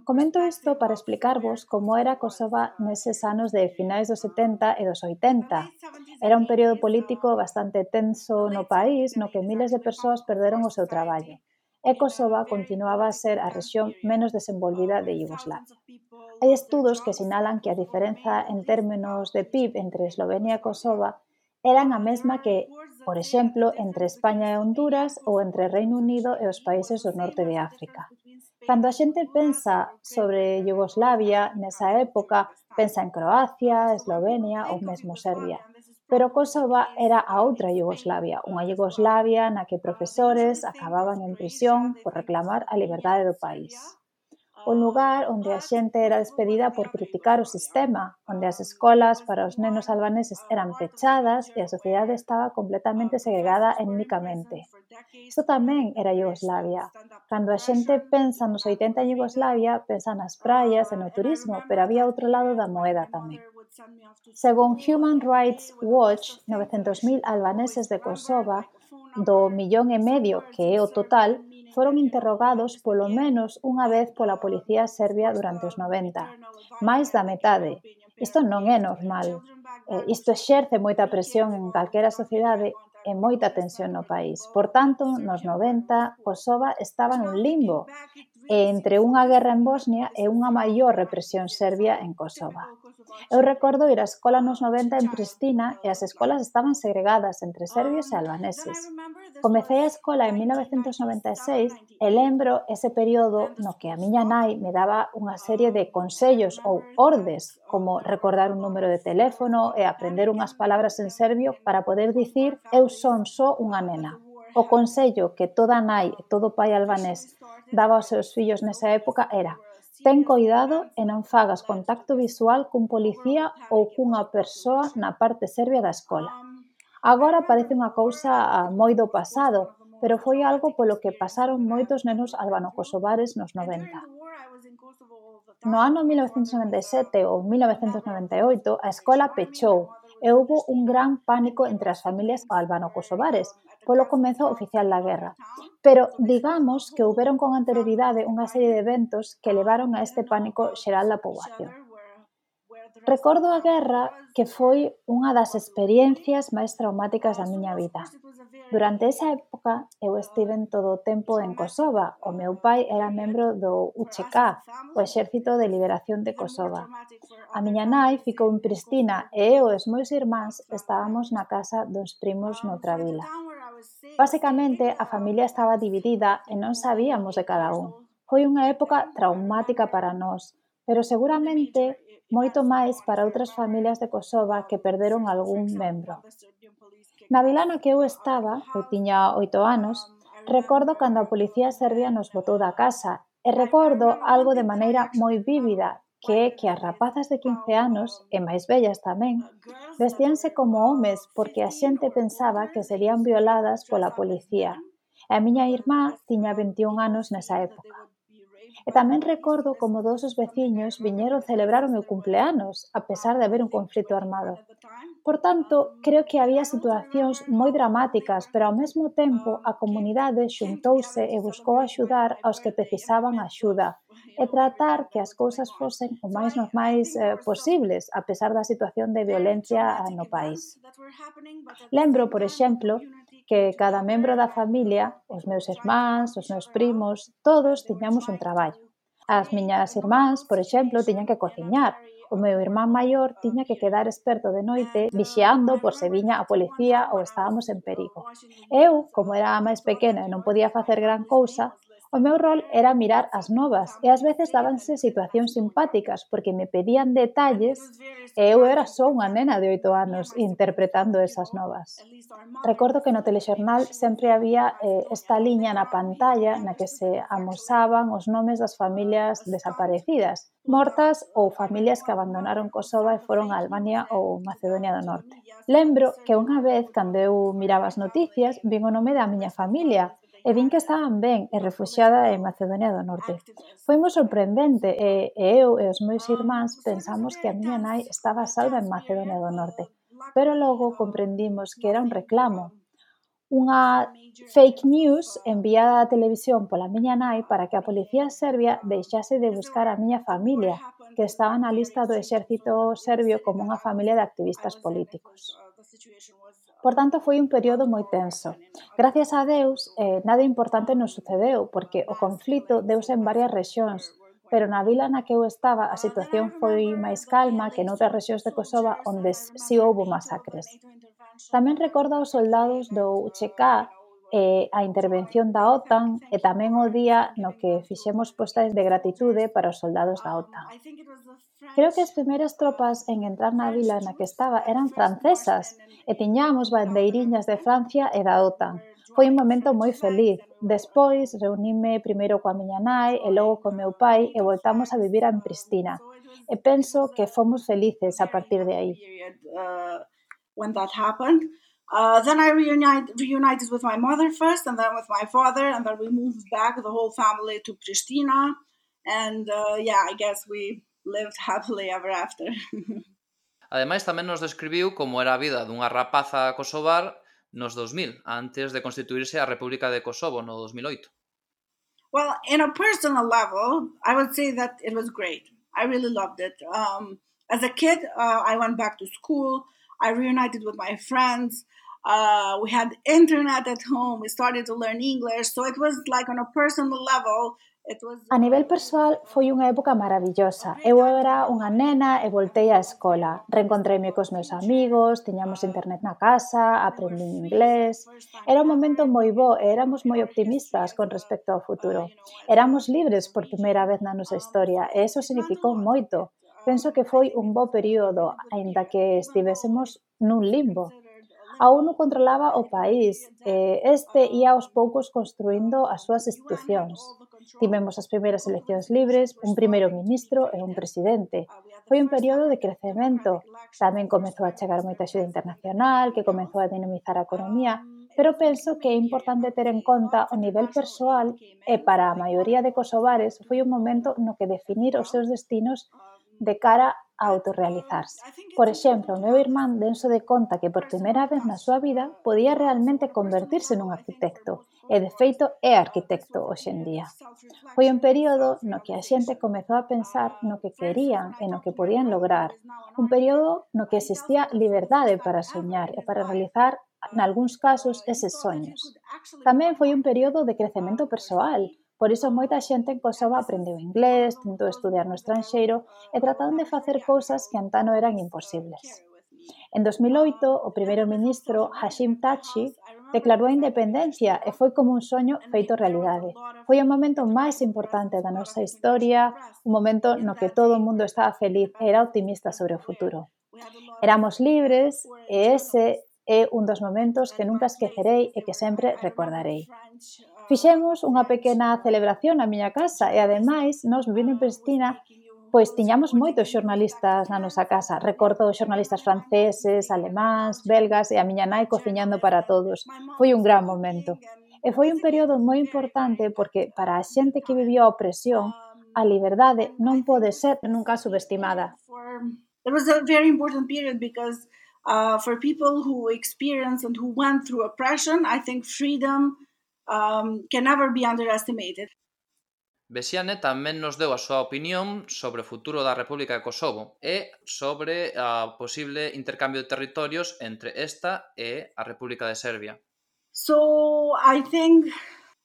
Comento isto para explicarvos como era Kosova neses anos de finais dos 70 e dos 80. Era un período político bastante tenso no país no que miles de persoas perderon o seu traballo e Kosova continuaba a ser a rexión menos desenvolvida de Yugoslavia. Hai estudos que sinalan que a diferenza en términos de PIB entre Eslovenia e Kosova eran a mesma que, por exemplo, entre España e Honduras ou entre Reino Unido e os países do norte de África. Cando a xente pensa sobre Yugoslavia nesa época, pensa en Croacia, Eslovenia ou mesmo Serbia. Pero Kosova era a outra Yugoslavia, unha Yugoslavia na que profesores acababan en prisión por reclamar a liberdade do país o lugar onde a xente era despedida por criticar o sistema, onde as escolas para os nenos albaneses eran pechadas e a sociedade estaba completamente segregada étnicamente. Isto tamén era Yugoslavia. Cando a xente pensa nos 80 en Yugoslavia, pensa nas praias e no turismo, pero había outro lado da moeda tamén. Según Human Rights Watch, 900.000 albaneses de Kosova, do millón e medio que é o total, foron interrogados polo menos unha vez pola policía serbia durante os 90. Máis da metade. Isto non é normal. Isto exerce moita presión en calquera sociedade e moita tensión no país. Por tanto, nos 90, Kosova estaba nun limbo e entre unha guerra en Bosnia e unha maior represión serbia en Kosova. Eu recordo ir á escola nos 90 en Pristina e as escolas estaban segregadas entre serbios e albaneses. Comecei a escola en 1996 e lembro ese período no que a miña nai me daba unha serie de consellos ou ordes como recordar un número de teléfono e aprender unhas palabras en serbio para poder dicir eu son só unha nena o consello que toda nai e todo pai albanés daba aos seus fillos nesa época era ten coidado e non fagas contacto visual cun policía ou cunha persoa na parte serbia da escola. Agora parece unha cousa moi do pasado, pero foi algo polo que pasaron moitos nenos albano-kosovares nos 90. No ano 1997 ou 1998, a escola pechou e houbo un gran pánico entre as familias albano-kosovares, polo comezo oficial da guerra. Pero digamos que houberon con anterioridade unha serie de eventos que levaron a este pánico xeral da poboación. Recordo a guerra que foi unha das experiencias máis traumáticas da miña vida. Durante esa época, eu estiven todo o tempo en Kosova. O meu pai era membro do UCK, o Exército de Liberación de Kosova. A miña nai ficou en Pristina e eu e os meus irmáns estábamos na casa dos primos noutra vila. Basicamente, a familia estaba dividida e non sabíamos de cada un. Foi unha época traumática para nós, pero seguramente moito máis para outras familias de Kosova que perderon algún membro. Na vila no que eu estaba, eu tiña oito anos, recordo cando a policía serbia nos botou da casa e recordo algo de maneira moi vívida que é que as rapazas de 15 anos, e máis vellas tamén, vestíanse como homes porque a xente pensaba que serían violadas pola policía. E a miña irmá tiña 21 anos nesa época. E tamén recordo como dos os veciños viñeron celebrar o meu cumpleanos, a pesar de haber un conflito armado. Por tanto, creo que había situacións moi dramáticas, pero ao mesmo tempo a comunidade xuntouse e buscou axudar aos que precisaban axuda, e tratar que as cousas fosen o máis normais eh, posibles a pesar da situación de violencia ah, no país. Lembro, por exemplo, que cada membro da familia, os meus irmáns, os meus primos, todos tiñamos un traballo. As miñas irmáns, por exemplo, tiñan que cociñar. O meu irmán maior tiña que quedar experto de noite vixiando por se viña a policía ou estábamos en perigo. Eu, como era a máis pequena e non podía facer gran cousa, O meu rol era mirar as novas e ás veces dábanse situacións simpáticas porque me pedían detalles e eu era só unha nena de oito anos interpretando esas novas. Recordo que no telexornal sempre había eh, esta liña na pantalla na que se amosaban os nomes das familias desaparecidas, mortas ou familias que abandonaron Kosova e foron a Albania ou Macedonia do Norte. Lembro que unha vez cando eu miraba as noticias vin o nome da miña familia e vin que estaban ben e refuxiada en Macedonia do Norte. Foi moi sorprendente e, e eu e os meus irmáns pensamos que a miña nai estaba salva en Macedonia do Norte, pero logo comprendimos que era un reclamo, unha fake news enviada á televisión pola miña nai para que a policía serbia deixase de buscar a miña familia, que estaba na lista do exército serbio como unha familia de activistas políticos. Por tanto, foi un período moi tenso. Gracias a Deus, eh, nada importante nos sucedeu, porque o conflito deuse en varias rexións, pero na vila na que eu estaba a situación foi máis calma que noutras rexións de Kosova onde si houbo masacres. Tamén recordo os soldados do UCK eh, a intervención da OTAN e tamén o día no que fixemos postas de gratitude para os soldados da OTAN. Creo que as primeiras tropas en entrar na vila na que estaba eran francesas e tiñamos bandeiriñas de Francia e da OTAN. Foi un momento moi feliz. Despois reunime primeiro coa miña nai e logo co meu pai e voltamos a vivir en Pristina. E penso que fomos felices a partir de aí. When that happened, Uh, then I reunite, reunited with my mother first, and then with my father, and then we moved back the whole family to Pristina. And uh, yeah, I guess we lived happily ever after. Ademais, tamén nos describiu como era a vida dunha rapaza kosovar nos 2000, antes de constituirse a República de Kosovo no 2008. Well, in a personal level, I would say that it was great. I really loved it. Um, as a kid, uh, I went back to school. I reunited with my friends. Uh, we had internet at home. We started to learn English. So it was like on a personal level. It was... A nivel persoal foi unha época maravillosa. Eu era unha nena e voltei á escola. Reencontreime cos meus amigos, tiñamos internet na casa, aprendín inglés. Era un momento moi bo e éramos moi optimistas con respecto ao futuro. Éramos libres por primeira vez na nosa historia e eso significou moito. Penso que foi un bo período, aínda que estivésemos nun limbo. A ONU controlaba o país e este ia aos poucos construindo as súas institucións. Tivemos as primeiras eleccións libres, un primeiro ministro e un presidente. Foi un período de crecemento. Tamén comezou a chegar moita axuda internacional, que comezou a dinamizar a economía, pero penso que é importante ter en conta o nivel persoal e para a maioría de kosovares foi un momento no que definir os seus destinos de cara a autorrealizarse. Por exemplo, o meu irmán denso de conta que por primeira vez na súa vida podía realmente convertirse nun arquitecto, e de feito é arquitecto hoxe en día. Foi un período no que a xente comezou a pensar no que querían e no que podían lograr, un período no que existía liberdade para soñar e para realizar, nalgúns casos, eses soños. Tamén foi un período de crecemento persoal, Por iso moita xente en Kosovo aprendeu inglés, tentou estudiar no estranxeiro e trataron de facer cousas que antano eran imposibles. En 2008, o primeiro ministro Hashim Tachi declarou a independencia e foi como un soño feito realidade. Foi o momento máis importante da nosa historia, un momento no que todo o mundo estaba feliz e era optimista sobre o futuro. Éramos libres e ese é un dos momentos que nunca esquecerei e que sempre recordarei. Fixemos unha pequena celebración na miña casa e ademais nos vivindo en Pristina pois tiñamos moitos xornalistas na nosa casa. Recordo xornalistas franceses, alemáns, belgas e a miña nai cociñando para todos. Foi un gran momento. E foi un período moi importante porque para a xente que viviu a opresión, a liberdade non pode ser nunca subestimada. It was a very important period because uh, for people who experience and who went through oppression, I think freedom um, can never be underestimated. Besiane tamén nos deu a súa opinión sobre o futuro da República de Kosovo e sobre a posible intercambio de territorios entre esta e a República de Serbia. So, I think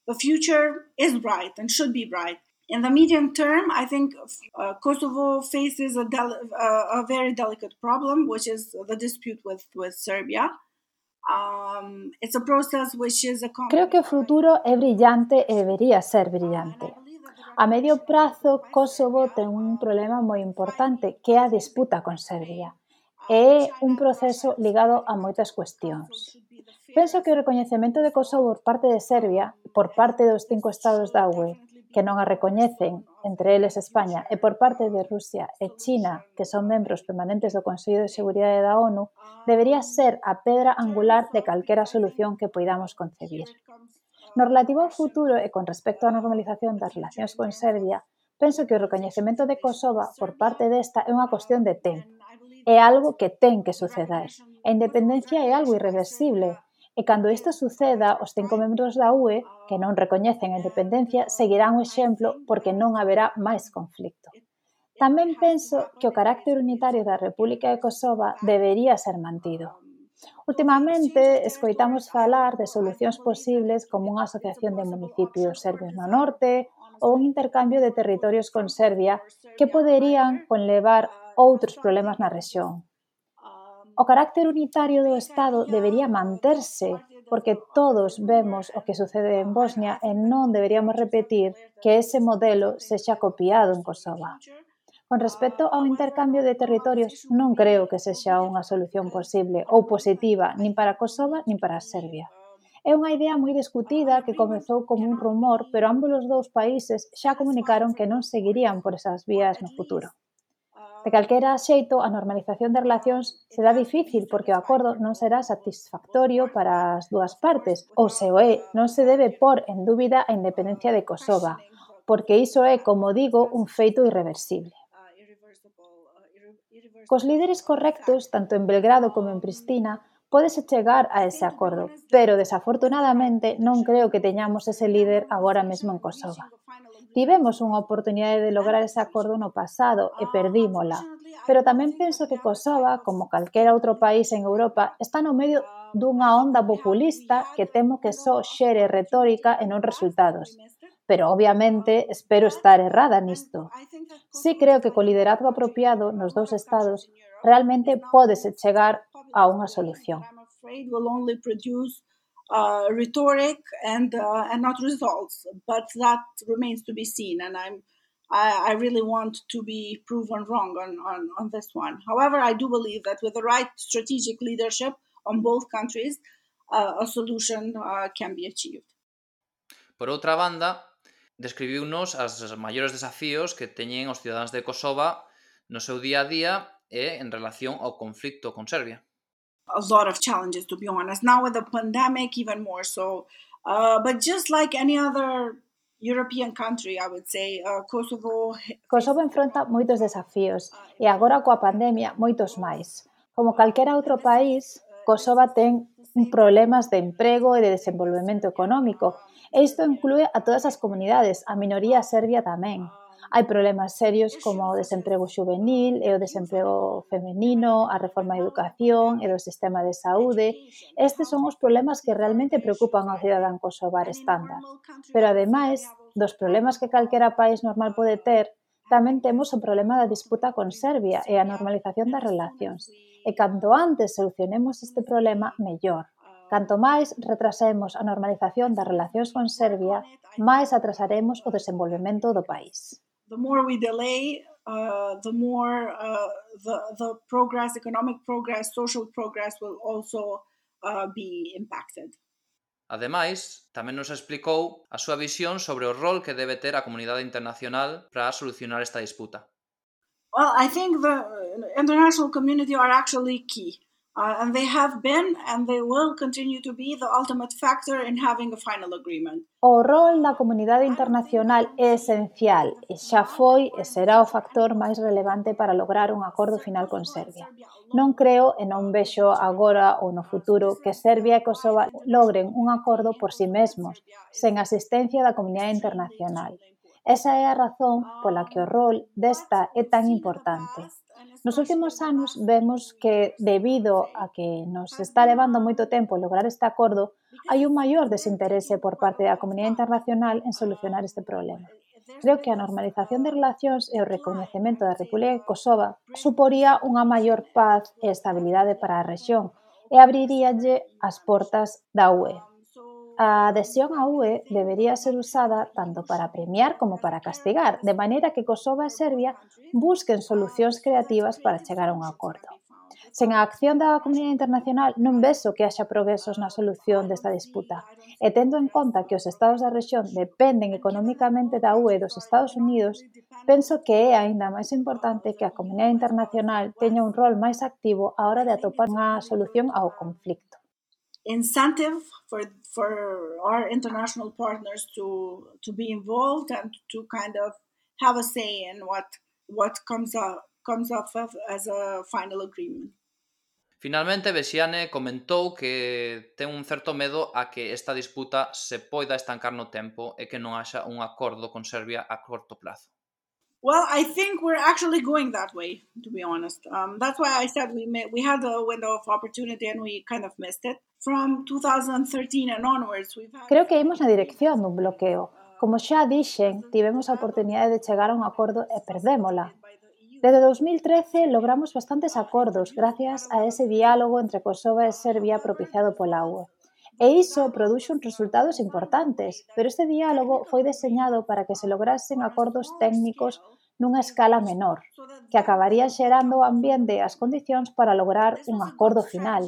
the future is bright and should be bright. In the medium term, I think uh, Kosovo faces a, uh, a very delicate problem, which is the dispute with, with Serbia. Um, it's a process which is a Creo que o futuro é brillante e debería ser brillante. A medio prazo, Kosovo ten un problema moi importante, que é a disputa con Serbia. É un proceso ligado a moitas cuestións. Penso que o recoñecemento de Kosovo por parte de Serbia, por parte dos cinco estados da UE, que non a recoñecen entre eles España, e por parte de Rusia e China, que son membros permanentes do Consello de Seguridade da ONU, debería ser a pedra angular de calquera solución que poidamos concebir. No relativo ao futuro e con respecto á normalización das relacións con Serbia, penso que o recoñecemento de Kosova por parte desta é unha cuestión de tempo. É algo que ten que suceder. A independencia é algo irreversible, E cando isto suceda, os cinco membros da UE, que non recoñecen a independencia, seguirán o exemplo porque non haberá máis conflicto. Tamén penso que o carácter unitario da República de Kosova debería ser mantido. Últimamente, escoitamos falar de solucións posibles como unha asociación de municipios serbios no norte ou un intercambio de territorios con Serbia que poderían conlevar outros problemas na rexión, O carácter unitario do Estado debería manterse, porque todos vemos o que sucede en Bosnia e non deberíamos repetir que ese modelo sexa copiado en Kosova. Con respecto ao intercambio de territorios, non creo que sexa unha solución posible ou positiva nin para Kosova nin para Serbia. É unha idea moi discutida que comezou como un rumor, pero ambos os dous países xa comunicaron que non seguirían por esas vías no futuro. De calquera xeito, a normalización de relacións será difícil porque o acordo non será satisfactorio para as dúas partes, ou se o é, non se debe por en dúbida a independencia de Kosova, porque iso é, como digo, un feito irreversible. Cos líderes correctos, tanto en Belgrado como en Pristina, pódese chegar a ese acordo, pero desafortunadamente non creo que teñamos ese líder agora mesmo en Kosova. Tivemos unha oportunidade de lograr ese acordo no pasado e perdímola, pero tamén penso que Kosova, como calquera outro país en Europa, está no medio dunha onda populista que temo que só xere retórica e non resultados. Pero, obviamente, espero estar errada nisto. Sí creo que co liderazgo apropiado nos dous estados realmente pódese chegar a unha solución. Uh, rhetoric and uh, and not results. But that remains to be seen, and I'm. I, I, really want to be proven wrong on, on, on this one. However, I do believe that with the right strategic leadership on both countries, uh, a solution uh, can be achieved. Por outra banda, describiunos as maiores desafíos que teñen os cidadáns de Kosova no seu día a día e en relación ao conflicto con Serbia a lot of challenges, to be honest. Now with the pandemic, even more so. Uh, but just like any other European country, I would say, uh, Kosovo... Kosovo enfronta moitos desafíos ah, e agora coa pandemia moitos máis. Como calquera outro uh, país, Kosovo ten problemas de emprego e de desenvolvemento económico. Ah, e isto inclúe a todas as comunidades, a minoría serbia tamén. Ah, hai problemas serios como o desemprego juvenil e o desemprego femenino, a reforma da educación e do sistema de saúde. Estes son os problemas que realmente preocupan ao cidadán kosovar estándar. Pero ademais, dos problemas que calquera país normal pode ter, tamén temos o problema da disputa con Serbia e a normalización das relacións. E canto antes solucionemos este problema, mellor. Canto máis retrasemos a normalización das relacións con Serbia, máis atrasaremos o desenvolvemento do país the more we delay, uh, the more uh, the, the progress, economic progress, social progress will also uh, be impacted. Ademais, tamén nos explicou a súa visión sobre o rol que debe ter a comunidade internacional para solucionar esta disputa. Well, I think the international community are actually key. Uh, and they have been and they will continue to be the ultimate factor in having a final agreement. O rol da comunidade internacional é esencial e xa foi e será o factor máis relevante para lograr un acordo final con Serbia. Non creo e non vexo agora ou no futuro que Serbia e Kosova logren un acordo por si sí mesmos, sen asistencia da comunidade internacional. Esa é a razón pola que o rol desta é tan importante. Nos últimos anos vemos que, debido a que nos está levando moito tempo lograr este acordo, hai un maior desinterese por parte da comunidade internacional en solucionar este problema. Creo que a normalización de relacións e o reconhecemento da República de Kosova suporía unha maior paz e estabilidade para a rexión e abriríalle as portas da UE a adhesión á UE debería ser usada tanto para premiar como para castigar, de maneira que Kosovo e Serbia busquen solucións creativas para chegar a un acordo. Sen a acción da comunidade internacional non vexo que haxa progresos na solución desta disputa, e tendo en conta que os estados da rexión dependen economicamente da UE e dos Estados Unidos, penso que é aínda máis importante que a comunidade internacional teña un rol máis activo á hora de atopar unha solución ao conflicto. Incentive for for our international partners to to be involved and to kind of have a say in what what comes up comes up as a final agreement. Finalmente, Besiane comentou que ten un certo medo a que esta disputa se poida estancar no tempo e que non haxa un acordo con Serbia a corto plazo. Well, I think we're actually going that way, to be honest. Um, that's why I said we may, we had a window of opportunity and we kind of missed it. From 2013 and onwards, we've had... Creo que imos na dirección dun bloqueo. Como uh, xa dixen, tivemos a oportunidade de chegar a un acordo e perdémola. Desde 2013 logramos bastantes acordos gracias a ese diálogo entre Kosovo e Serbia propiciado pola UE. E iso produxo resultados importantes, pero este diálogo foi deseñado para que se lograsen acordos técnicos nunha escala menor, que acabarían xerando o ambiente e as condicións para lograr un acordo final.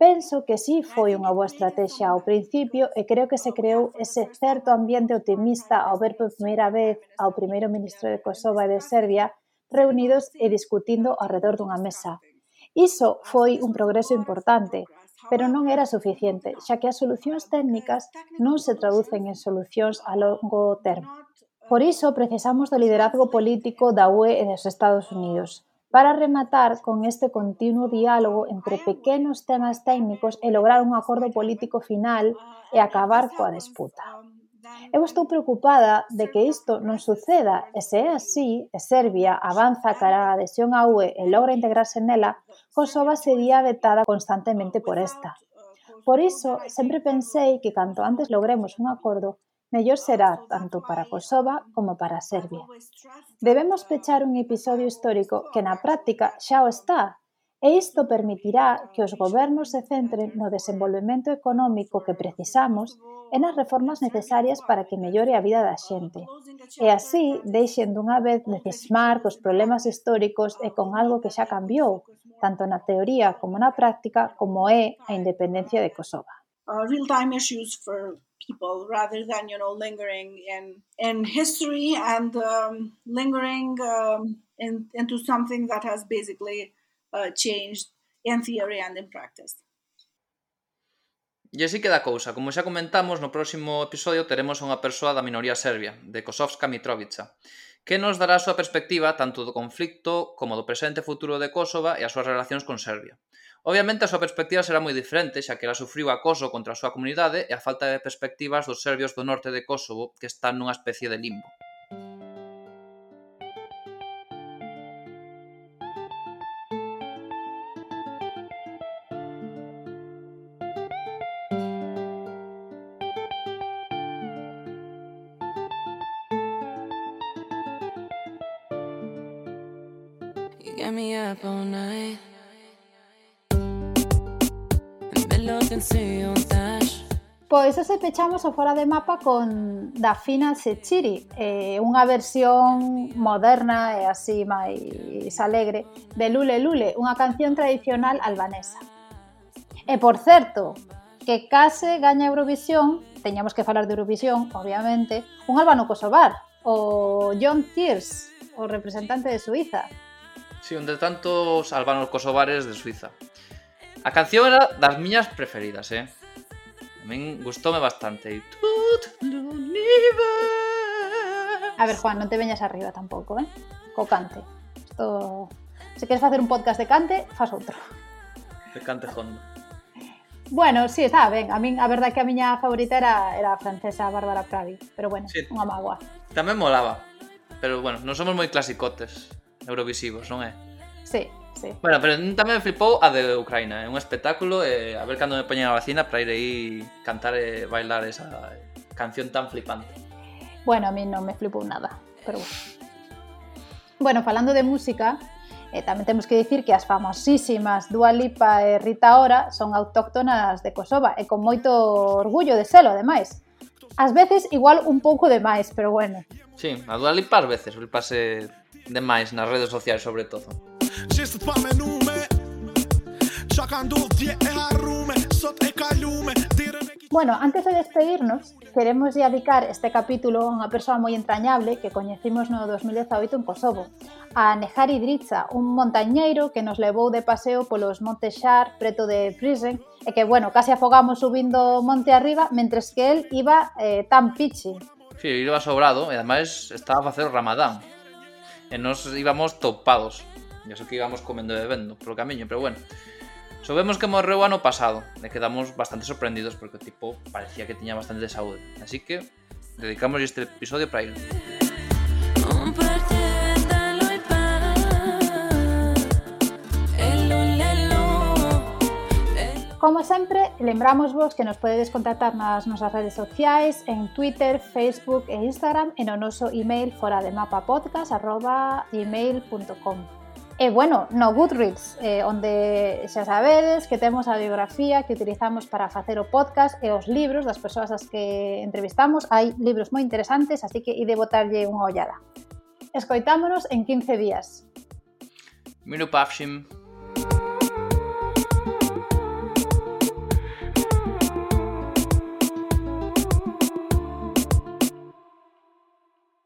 Penso que sí foi unha boa estrategia ao principio e creo que se creou ese certo ambiente optimista ao ver por primeira vez ao primeiro ministro de Kosovo e de Serbia reunidos e discutindo ao redor dunha mesa. Iso foi un progreso importante, pero non era suficiente, xa que as solucións técnicas non se traducen en solucións a longo termo. Por iso precisamos do liderazgo político da UE e dos Estados Unidos, para rematar con este continuo diálogo entre pequenos temas técnicos e lograr un acordo político final e acabar coa disputa. Eu estou preocupada de que isto non suceda e se é así e Serbia avanza cara a adhesión á UE e logra integrarse nela, Kosova sería vetada constantemente por esta. Por iso, sempre pensei que canto antes logremos un acordo, mellor será tanto para Kosova como para Serbia. Debemos pechar un episodio histórico que na práctica xa o está, e isto permitirá que os gobernos se centren no desenvolvemento económico que precisamos e nas reformas necesarias para que mellore a vida da xente. E así deixen dunha vez de cismar cos problemas históricos e con algo que xa cambiou, tanto na teoría como na práctica, como é a independencia de Kosova. Uh, real-time issues for people rather than, you know, lingering in, in history and um, lingering um, in, into something that has basically uh, changed in theory and in practice. E así queda a cousa. Como xa comentamos, no próximo episodio teremos unha persoa da minoría serbia, de Kosovska Mitrovica, que nos dará a súa perspectiva tanto do conflicto como do presente e futuro de Kosova e as súas relacións con Serbia. Obviamente a súa perspectiva será moi diferente, xa que ela sufriu acoso contra a súa comunidade e a falta de perspectivas dos serbios do norte de Kosovo, que están nunha especie de limbo. Pois ese pechamos o Fora de Mapa con Dafina Sechiri, eh, unha versión moderna e así máis alegre de Lule Lule, unha canción tradicional albanesa. E por certo, que case gaña Eurovisión, teñamos que falar de Eurovisión, obviamente, un albano kosovar, o John Tears, o representante de Suiza. Sí, un de tantos albanos kosovares de Suiza. A canción era das miñas preferidas, eh? Tamén gustoume bastante. A ver, Juan, non te veñas arriba tampouco, eh? Co cante. Isto... Se queres facer un podcast de cante, fas outro. De cante hondo. Bueno, sí, está ben. A min a verdade que a miña favorita era, era a francesa Bárbara Pravi, pero bueno, sí. unha magua. Tamén molaba, pero bueno, non somos moi clasicotes eurovisivos, non é? Sí, Sí. Bueno, pero tamén flipou a de Ucraina, é un espectáculo, eh, a ver cando me poñen a vacina para ir aí cantar e bailar esa canción tan flipante. Bueno, a mí non me flipou nada, pero bueno. Bueno, falando de música, eh, tamén temos que dicir que as famosísimas Dua Lipa e Rita Ora son autóctonas de Kosova e con moito orgullo de selo, ademais. Ás veces igual un pouco de máis, pero bueno. Sí, a Dua Lipa ás veces, flipase de máis nas redes sociais sobre todo. Gjithë të pamenume Qa ka ndodhë dje e harrume Sot e kalume Bueno, antes de despedirnos, queremos dedicar este capítulo a unha persoa moi entrañable que coñecimos no 2018 en Kosovo, a Nehar Idritza, un montañeiro que nos levou de paseo polos Montes Xar, preto de Prisen, e que, bueno, case afogamos subindo monte arriba, mentres que el iba eh, tan pichi. Sí, iba sobrado, e ademais estaba a facer o ramadán. E nos íbamos topados. E eso que íbamos comendo e bebendo polo camiño, pero bueno. Sabemos que morreu ano pasado e quedamos bastante sorprendidos porque o tipo parecía que tiña bastante de saúde. Así que dedicamos este episodio para ir. Como sempre, lembramos vos que nos podedes contactar nas nosas redes sociais en Twitter, Facebook e Instagram e no noso email fora E, bueno, no Goodreads, eh, onde xa sabedes que temos a biografía que utilizamos para facer o podcast e os libros das persoas as que entrevistamos. Hai libros moi interesantes, así que ide botarlle unha ollada. Escoitámonos en 15 días. Mirupavshim. Mirupavshim.